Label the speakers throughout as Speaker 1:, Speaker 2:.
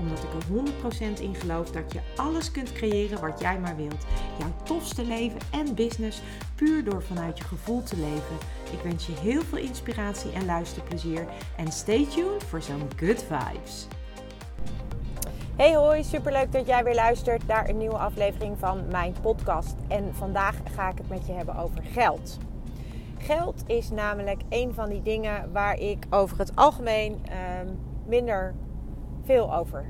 Speaker 1: Omdat ik er 100% in geloof dat je alles kunt creëren wat jij maar wilt. Jouw tofste leven en business puur door vanuit je gevoel te leven. Ik wens je heel veel inspiratie en luisterplezier. En stay tuned voor zo'n good vibes.
Speaker 2: Hey hoi, superleuk dat jij weer luistert naar een nieuwe aflevering van mijn podcast. En vandaag ga ik het met je hebben over geld. Geld is namelijk een van die dingen waar ik over het algemeen ehm, minder veel over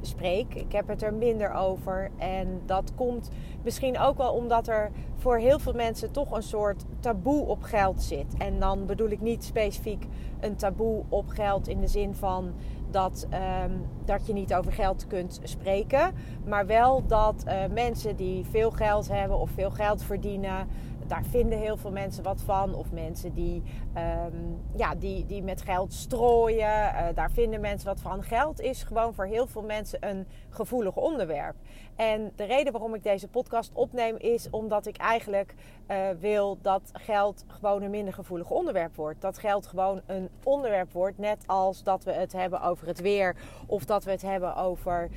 Speaker 2: spreek. Ik heb het er minder over. En dat komt misschien ook wel omdat er voor heel veel mensen toch een soort taboe op geld zit. En dan bedoel ik niet specifiek een taboe op geld in de zin van dat, ehm, dat je niet over geld kunt spreken. Maar wel dat uh, mensen die veel geld hebben of veel geld verdienen daar vinden heel veel mensen wat van. Of mensen die, ehm, ja, die, die met geld strooien. Uh, daar vinden mensen wat van. Geld is gewoon voor heel veel mensen een gevoelig onderwerp. En de reden waarom ik deze podcast opneem is omdat ik eigenlijk uh, wil dat geld gewoon een minder gevoelig onderwerp wordt. Dat geld gewoon een onderwerp wordt, net als dat we het hebben over het weer of dat we het hebben over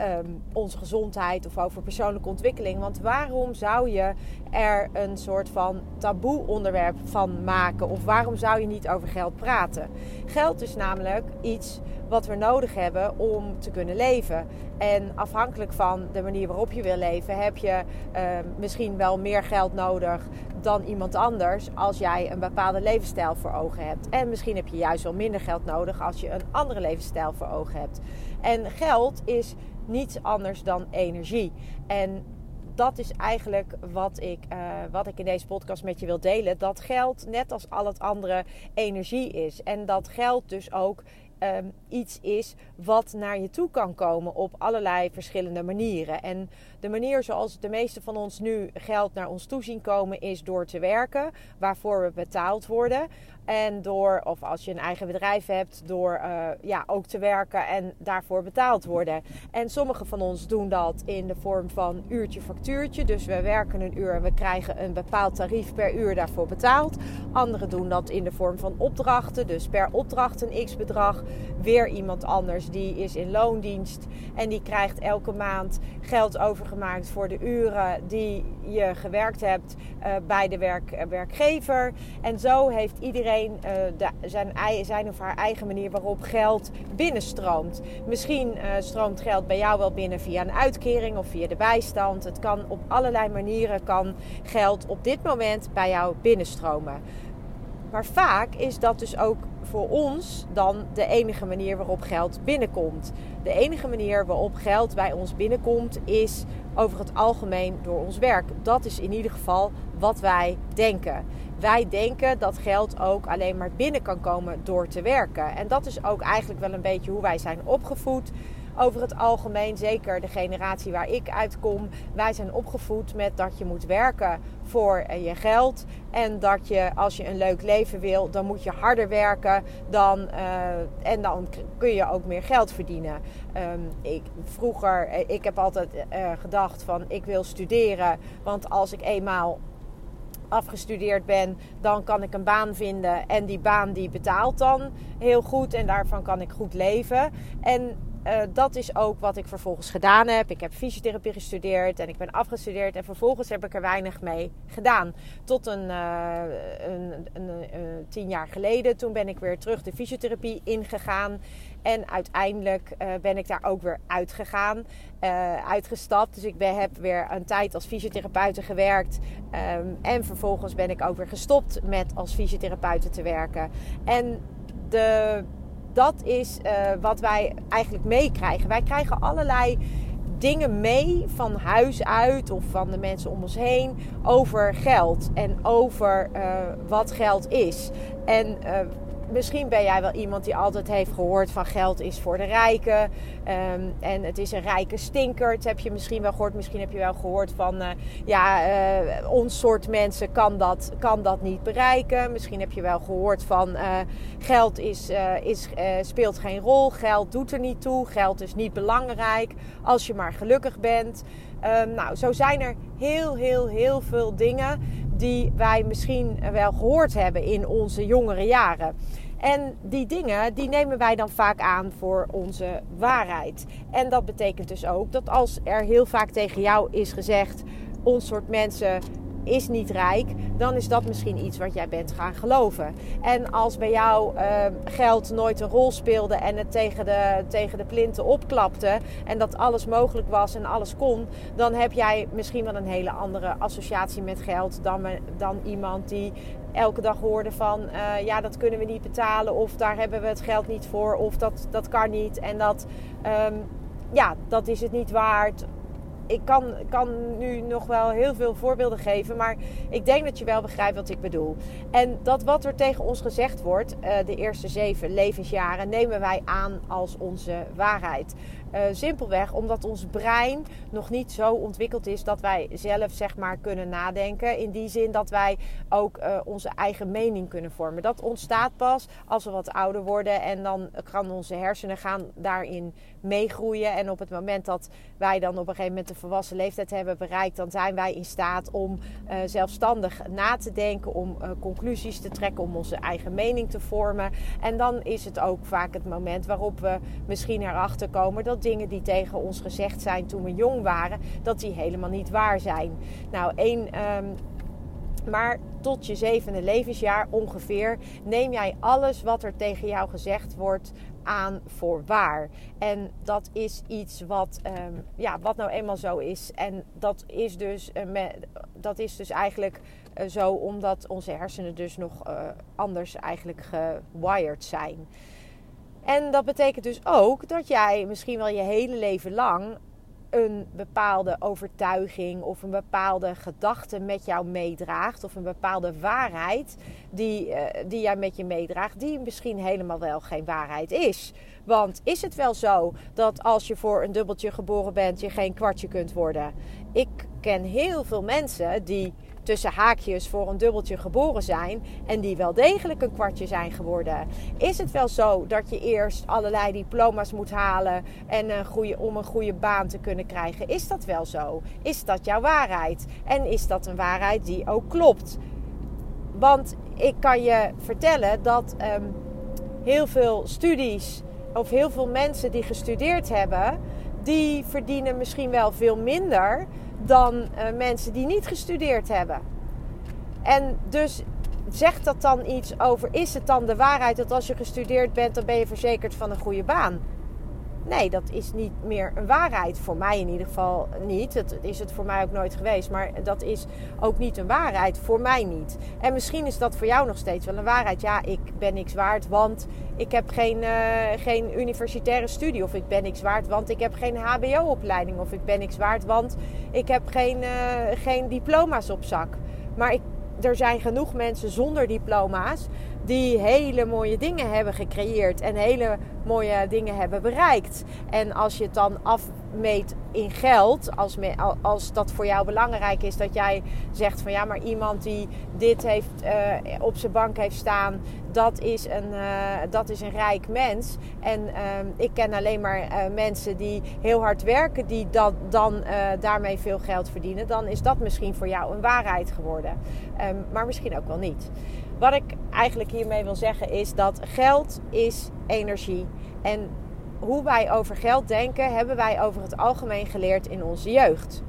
Speaker 2: um, onze gezondheid of over persoonlijke ontwikkeling. Want waarom zou je er een soort van taboe onderwerp van maken? Of waarom zou je niet over geld praten? Geld is namelijk iets wat we nodig hebben om te kunnen leven. En afhankelijk van de manier waarop je wil leven, heb je uh, misschien wel meer geld nodig dan iemand anders als jij een bepaalde levensstijl voor ogen hebt. En misschien heb je juist wel minder geld nodig als je een andere levensstijl voor ogen hebt. En geld is niets anders dan energie. En dat is eigenlijk wat ik, uh, wat ik in deze podcast met je wil delen. Dat geld, net als al het andere, energie is. En dat geld dus ook um, iets is wat naar je toe kan komen op allerlei verschillende manieren. En de manier zoals de meeste van ons nu geld naar ons toe zien komen is door te werken, waarvoor we betaald worden. En door, of als je een eigen bedrijf hebt, door uh, ja, ook te werken en daarvoor betaald worden. En sommige van ons doen dat in de vorm van uurtje factuurtje. Dus we werken een uur en we krijgen een bepaald tarief per uur daarvoor betaald. Anderen doen dat in de vorm van opdrachten. Dus per opdracht een x bedrag. Weer iemand anders die is in loondienst en die krijgt elke maand geld overgemaakt voor de uren die je gewerkt hebt uh, bij de werk, werkgever. En zo heeft iedereen de, zijn, zijn of haar eigen manier waarop geld binnenstroomt. Misschien stroomt geld bij jou wel binnen via een uitkering of via de bijstand. Het kan op allerlei manieren kan geld op dit moment bij jou binnenstromen. Maar vaak is dat dus ook voor ons dan de enige manier waarop geld binnenkomt. De enige manier waarop geld bij ons binnenkomt is over het algemeen door ons werk. Dat is in ieder geval wat wij denken. Wij denken dat geld ook alleen maar binnen kan komen door te werken. En dat is ook eigenlijk wel een beetje hoe wij zijn opgevoed over het algemeen, zeker de generatie waar ik uitkom, wij zijn opgevoed met dat je moet werken voor eh, je geld. En dat je, als je een leuk leven wil, dan moet je harder werken. Dan, uh, en dan kun je ook meer geld verdienen. Um, ik, vroeger, eh, ik heb altijd gedacht van ik wil studeren. Want als ik eenmaal afgestudeerd ben, dan kan ik een baan vinden. En die baan die betaalt dan heel goed. En daarvan kan ik goed leven. En uh, dat is ook wat ik vervolgens gedaan heb. Ik heb fysiotherapie gestudeerd en ik ben afgestudeerd. En vervolgens heb ik er weinig mee gedaan. Tot een, uh, een, een, tien jaar geleden. Toen ben ik weer terug de fysiotherapie ingegaan. En uiteindelijk uh, ben ik daar ook weer uitgegaan, uitgestapt. Dus ik ben, heb weer een tijd als fysiotherapeute gewerkt. Um, en vervolgens ben ik ook weer gestopt met als fysiotherapeute te werken. En de dat is uh, wat wij eigenlijk meekrijgen. Wij krijgen allerlei dingen mee van huis uit of van de mensen om ons heen over geld en over uh, wat geld is. En uh, misschien ben jij wel iemand die altijd heeft gehoord van geld is voor de rijken. Ehm, en het is een rijke stinker. Dat heb je misschien wel gehoord. Misschien heb je wel gehoord van uh, ja, uh, ons soort mensen kan dat, kan dat niet bereiken. Misschien heb je wel gehoord van uh, geld is, is, speelt geen rol. Geld doet er niet toe. Geld is niet belangrijk. Als je maar gelukkig bent. Um, nou, zo zijn er heel, heel, heel veel dingen die wij misschien wel gehoord hebben in onze jongere jaren. En die dingen, die nemen wij dan vaak aan voor onze waarheid. En dat betekent dus ook dat als er heel vaak tegen jou is gezegd: ons soort mensen is niet rijk, dan is dat misschien iets wat jij bent gaan geloven. En als bij jou uh, geld nooit een rol speelde en het tegen de, tegen de plinten opklapte en dat alles mogelijk was en alles kon, dan heb jij misschien wel een hele andere associatie met geld dan, dan iemand die elke dag hoorde van uh, ja, dat kunnen we niet betalen of daar hebben we het geld niet voor of dat, dat kan niet en dat, um, ja, dat is het niet waard ik kan, kan nu nog wel heel veel voorbeelden geven, maar ik denk dat je wel begrijpt wat ik bedoel. En dat wat er tegen ons gezegd wordt, uh, de eerste zeven levensjaren, nemen wij aan als onze waarheid. Uh, simpelweg omdat ons brein nog niet zo ontwikkeld is dat wij zelf zeg maar kunnen nadenken. In die zin dat wij ook uh, onze eigen mening kunnen vormen. Dat ontstaat pas als we wat ouder worden en dan gaan onze hersenen gaan daarin meegroeien. En op het moment dat wij dan op een gegeven moment de volwassen leeftijd hebben bereikt, dan zijn wij in staat om uh, zelfstandig na te denken, om conclusies te trekken, om onze eigen mening te vormen. En dan is het ook vaak het moment waarop we misschien erachter komen dat dingen die tegen ons gezegd zijn toen we jong waren, dat die helemaal niet waar zijn. Nou, één. Um, maar tot je zevende levensjaar ongeveer neem jij alles wat er tegen jou gezegd wordt aan voor waar. En dat is iets wat, um, ja, wat nou eenmaal zo is. En dat is dus, me, dat is dus eigenlijk uh, zo omdat onze hersenen dus nog uh, anders eigenlijk gewired zijn. En dat betekent dus ook dat jij misschien wel je hele leven lang een bepaalde overtuiging of een bepaalde gedachte met jou meedraagt, of een bepaalde waarheid die, uh, die jij met je meedraagt, die misschien helemaal wel geen waarheid is. Want is het wel zo dat als je voor een dubbeltje geboren bent, je geen kwartje kunt worden? Ik ken heel veel mensen die tussen haakjes voor een dubbeltje geboren zijn en die wel degelijk een kwartje zijn geworden. Is het wel zo dat je eerst allerlei diploma's moet halen en om een goede baan te kunnen krijgen? Is dat wel zo? Is dat jouw waarheid? En is dat een waarheid die ook klopt? Want ik kan je vertellen dat um, heel veel studies of heel veel mensen die gestudeerd hebben, die verdienen misschien wel veel minder dan uh, mensen die niet gestudeerd hebben. En dus zegt dat dan iets over, is het dan de waarheid dat als je gestudeerd bent, dan ben je verzekerd van een goede baan? Nee, dat is niet meer een waarheid. Voor mij in ieder geval niet. Dat is het voor mij ook nooit geweest. Maar dat is ook niet een waarheid. Voor mij niet. En misschien is dat voor jou nog steeds wel een waarheid. Ja, ik ben niks waard, want ik heb geen, uh, geen universitaire studie. Of ik ben niks waard, want ik heb geen HBO-opleiding. Of ik ben niks waard, want ik heb geen, uh, geen diploma's op zak. Maar ik, er zijn genoeg mensen zonder diploma's die hele mooie dingen hebben gecreëerd en hele mooie dingen hebben bereikt. En als je het dan afmeet in geld, als, me, als dat voor jou belangrijk is, dat jij zegt van ja, maar iemand die dit heeft, uh, op zijn bank heeft staan, dat is een, uh, dat is een rijk mens. En uh, ik ken alleen maar mensen die heel hard werken, die dat, dan daarmee veel geld verdienen. Dan is dat misschien voor jou een waarheid geworden. Um, maar misschien ook wel niet. Wat ik eigenlijk hiermee wil zeggen is dat geld is energie. En hoe wij over geld denken, hebben wij over het algemeen geleerd in onze jeugd.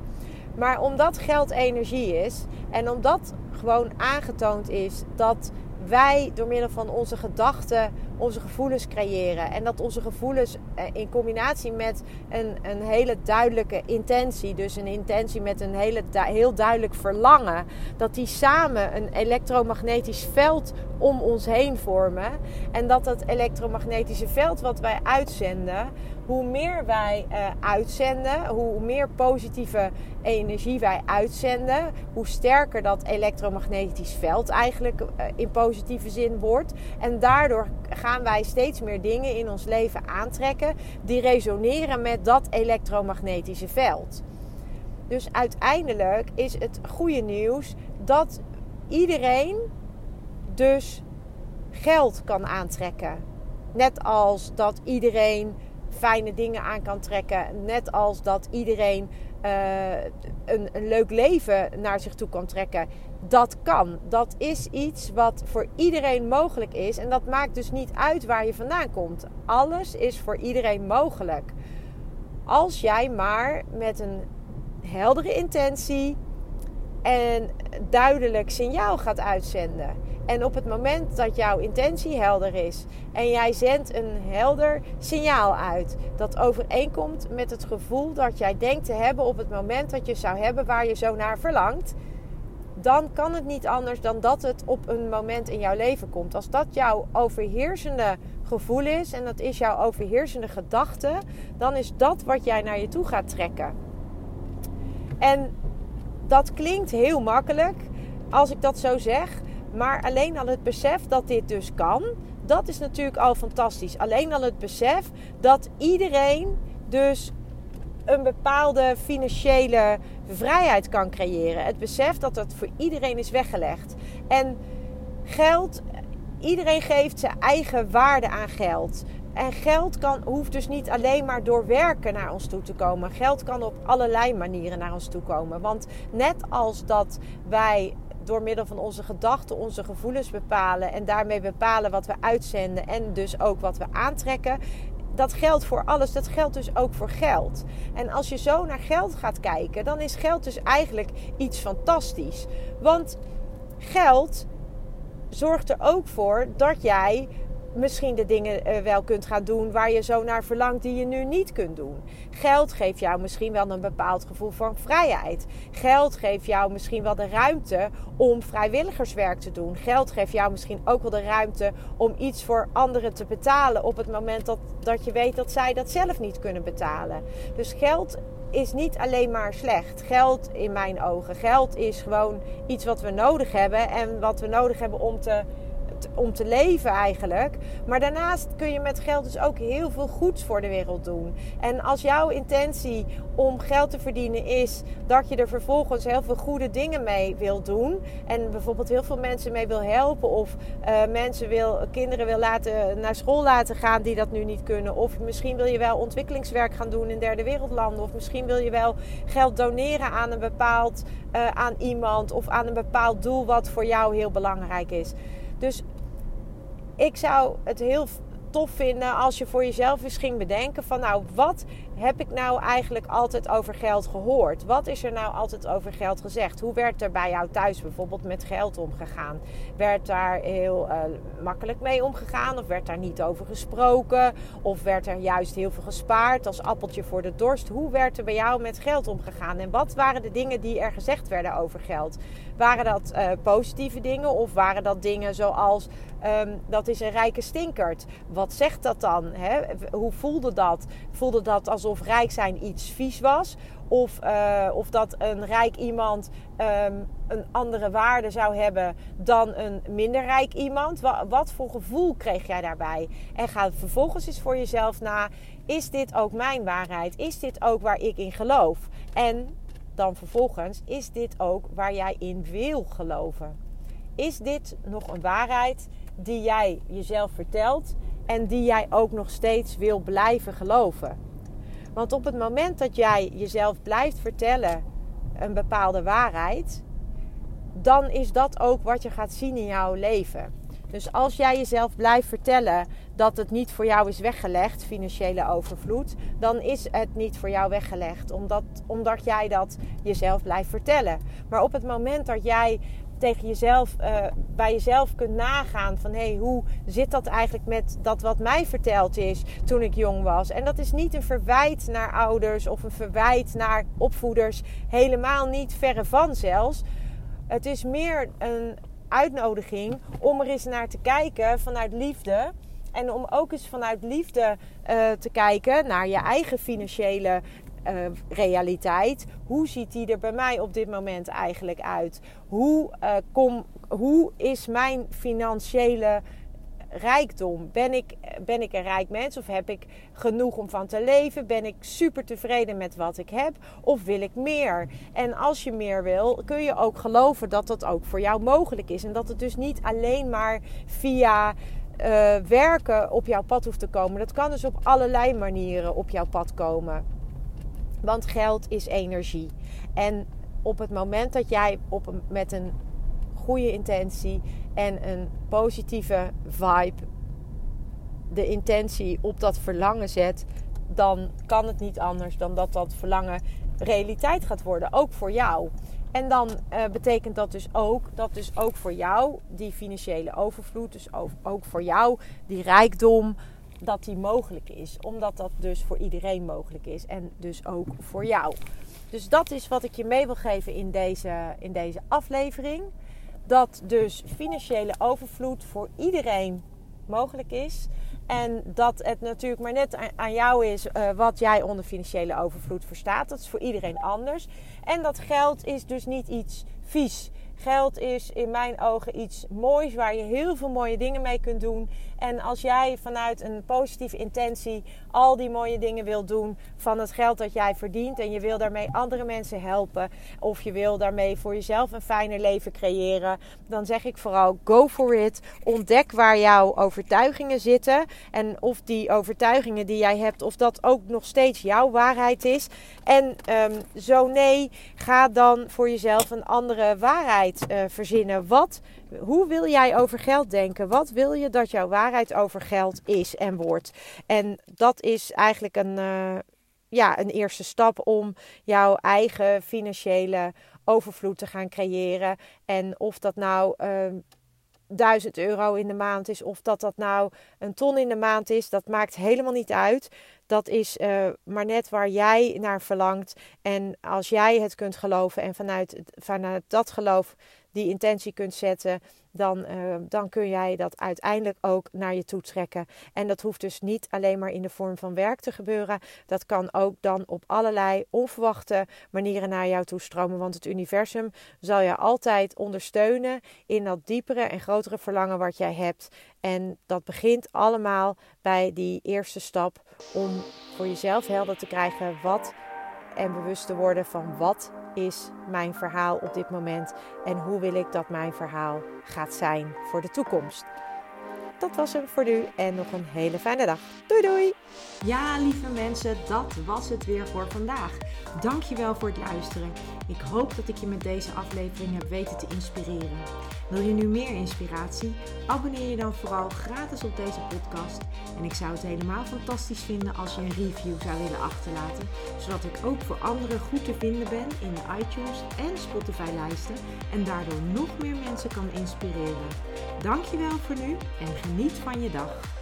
Speaker 2: Maar omdat geld energie is en omdat gewoon aangetoond is dat wij door middel van onze gedachten onze gevoelens creëren. En dat onze gevoelens eh, in combinatie met een, een hele duidelijke intentie, dus een intentie met een hele, heel duidelijk verlangen, dat die samen een elektromagnetisch veld om ons heen vormen. En dat dat elektromagnetische veld wat wij uitzenden, hoe meer wij uh, uitzenden, hoe meer positieve energie wij uitzenden, hoe sterker dat elektromagnetisch veld eigenlijk uh, in positieve zin wordt. En daardoor gaan wij steeds meer dingen in ons leven aantrekken die resoneren met dat elektromagnetische veld. Dus uiteindelijk is het goede nieuws dat iedereen dus geld kan aantrekken. Net als dat iedereen fijne dingen aan kan trekken. Net als dat iedereen uh, een, een leuk leven naar zich toe kan trekken. Dat kan. Dat is iets wat voor iedereen mogelijk is. En dat maakt dus niet uit waar je vandaan komt. Alles is voor iedereen mogelijk. Als jij maar met een heldere intentie en duidelijk signaal gaat uitzenden. En op het moment dat jouw intentie helder is en jij zendt een helder signaal uit dat overeenkomt met het gevoel dat jij denkt te hebben op het moment dat je zou hebben waar je zo naar verlangt, dan kan het niet anders dan dat het op een moment in jouw leven komt. Als dat jouw overheersende gevoel is en dat is jouw overheersende gedachte, dan is dat wat jij naar je toe gaat trekken. En dat klinkt heel makkelijk als ik dat zo zeg. Maar alleen al het besef dat dit dus kan, dat is natuurlijk al fantastisch. Alleen al het besef dat iedereen dus een bepaalde financiële vrijheid kan creëren. Het besef dat dat voor iedereen is weggelegd. En geld, iedereen geeft zijn eigen waarde aan geld. En geld kan, hoeft dus niet alleen maar door werken naar ons toe te komen. Geld kan op allerlei manieren naar ons toe komen. Want net als dat wij door middel van onze gedachten onze gevoelens bepalen en daarmee bepalen wat we uitzenden en dus ook wat we aantrekken. Dat geldt voor alles, dat geldt dus ook voor geld. En als je zo naar geld gaat kijken, dan is geld dus eigenlijk iets fantastisch. Want geld zorgt er ook voor dat jij misschien de dingen uh, wel kunt gaan doen waar je zo naar verlangt die je nu niet kunt doen. Geld geeft jou misschien wel een bepaald gevoel van vrijheid. Geld geeft jou misschien wel de ruimte om vrijwilligerswerk te doen. Geld geeft jou misschien ook wel de ruimte om iets voor anderen te betalen op het moment dat, dat je weet dat zij dat zelf niet kunnen betalen. Dus geld is niet alleen maar slecht. Geld in mijn ogen. Geld is gewoon iets wat we nodig hebben en wat we nodig hebben om te om te leven eigenlijk. Maar daarnaast kun je met geld dus ook heel veel goeds voor de wereld doen. En als jouw intentie om geld te verdienen is dat je er vervolgens heel veel goede dingen mee wil doen. En bijvoorbeeld heel veel mensen mee wil helpen. Of uh, mensen wil, kinderen wil laten, naar school laten gaan die dat nu niet kunnen. Of misschien wil je wel ontwikkelingswerk gaan doen in derde wereldlanden. Of misschien wil je wel geld doneren aan een bepaald uh, aan iemand. Of aan een bepaald doel wat voor jou heel belangrijk is. Dus ik zou het heel tof vinden als je voor jezelf eens ging bedenken van nou wat heb ik nou eigenlijk altijd over geld gehoord? Wat is er nou altijd over geld gezegd? Hoe werd er bij jou thuis bijvoorbeeld met geld omgegaan? Werd daar heel uh, makkelijk mee omgegaan of werd daar niet over gesproken? Of werd er juist heel veel gespaard als appeltje voor de dorst? Hoe werd er bij jou met geld omgegaan? En wat waren de dingen die er gezegd werden over geld? Waren dat uh, positieve dingen of waren dat dingen zoals um, dat is een rijke stinkert? Wat zegt dat dan? Hè? Hoe voelde dat? Voelde dat alsof alsof rijk zijn iets vies was. Of, uh, of dat een rijk iemand um, een andere waarde zou hebben dan een minder rijk iemand. Wat, voor gevoel kreeg jij daarbij? En ga vervolgens eens voor jezelf na: is dit ook mijn waarheid? Is dit ook waar ik in geloof? En dan vervolgens: is dit ook waar jij in wil geloven? Is dit nog een waarheid die jij jezelf vertelt en die jij ook nog steeds wil blijven geloven? Want op het moment dat jij jezelf blijft vertellen een bepaalde waarheid, dan is dat ook wat je gaat zien in jouw leven. Dus als jij jezelf blijft vertellen dat het niet voor jou is weggelegd, financiële overvloed, dan is het niet voor jou weggelegd, omdat, omdat jij dat jezelf blijft vertellen. Maar op het moment dat jij tegen jezelf, uh, bij jezelf kunt nagaan van hé, hey, hoe zit dat eigenlijk met dat wat mij verteld is toen ik jong was. En dat is niet een verwijt naar ouders of een verwijt naar opvoeders, helemaal niet verre van zelfs. Het is meer een uitnodiging om er eens naar te kijken vanuit liefde. En om ook eens vanuit liefde uh, te kijken naar je eigen financiële uh, realiteit. Hoe ziet die er bij mij op dit moment eigenlijk uit? Hoe, uh, kom, hoe is mijn financiële rijkdom? Ben ik, ben ik een rijk mens of heb ik genoeg om van te leven? Ben ik super tevreden met wat ik heb of wil ik meer? En als je meer wil, kun je ook geloven dat dat ook voor jou mogelijk is. En dat het dus niet alleen maar via uh, werken op jouw pad hoeft te komen. Dat kan dus op allerlei manieren op jouw pad komen. Want geld is energie. En op het moment dat jij op met een goede intentie en een positieve vibe de intentie op dat verlangen zet, dan kan het niet anders dan dat dat verlangen realiteit gaat worden, ook voor jou. En dan uh, betekent dat dus ook dat dus ook voor jou die financiële overvloed, dus ook voor jou die rijkdom, dat die mogelijk is. Omdat dat dus voor iedereen mogelijk is en dus ook voor jou. Dus dat is wat ik je mee wil geven in deze, in deze aflevering. Dat dus financiële overvloed voor iedereen mogelijk is. En dat het natuurlijk maar net aan jou is uh, wat jij onder financiële overvloed verstaat. Dat is voor iedereen anders. En dat geld is dus niet iets vies. Geld is in mijn ogen iets moois waar je heel veel mooie dingen mee kunt doen. En als jij vanuit een positieve intentie al die mooie dingen wil doen van het geld dat jij verdient en je wil daarmee andere mensen helpen of je wil daarmee voor jezelf een fijner leven creëren, dan zeg ik vooral go for it. Ontdek waar jouw overtuigingen zitten en of die overtuigingen die jij hebt, of dat ook nog steeds jouw waarheid is. En um, zo nee, ga dan voor jezelf een andere waarheid uh, verzinnen. Wat hoe wil jij over geld denken? Wat wil je dat jouw waarheid over geld is en wordt? En dat is eigenlijk een, uh, ja, een eerste stap om jouw eigen financiële overvloed te gaan creëren. En of dat nou. Uh, 1000 euro in de maand is, of dat dat nou een ton in de maand is, dat maakt helemaal niet uit. Dat is uh, maar net waar jij naar verlangt. En als jij het kunt geloven en vanuit, vanuit dat geloof die intentie kunt zetten, dan, uh, dan kun jij dat uiteindelijk ook naar je toe trekken. En dat hoeft dus niet alleen maar in de vorm van werk te gebeuren. Dat kan ook dan op allerlei onverwachte manieren naar jou toe stromen. Want het universum zal je altijd ondersteunen in dat diepere en grotere verlangen wat jij hebt. En dat begint allemaal bij die eerste stap om voor jezelf helder te krijgen wat en bewust te worden van wat is mijn verhaal op dit moment en hoe wil ik dat mijn verhaal gaat zijn voor de toekomst. Dat was hem voor nu en nog een hele fijne dag. Doei doei!
Speaker 1: Ja, lieve mensen, dat was het weer voor vandaag. Dankjewel voor het luisteren. Ik hoop dat ik je met deze aflevering heb weten te inspireren. Wil je nu meer inspiratie? Abonneer je dan vooral gratis op deze podcast. En ik zou het helemaal fantastisch vinden als je een review zou willen achterlaten, zodat ik ook voor anderen goed te vinden ben in de iTunes en Spotify lijsten en daardoor nog meer mensen kan inspireren. Dankjewel voor nu en geniet van je dag.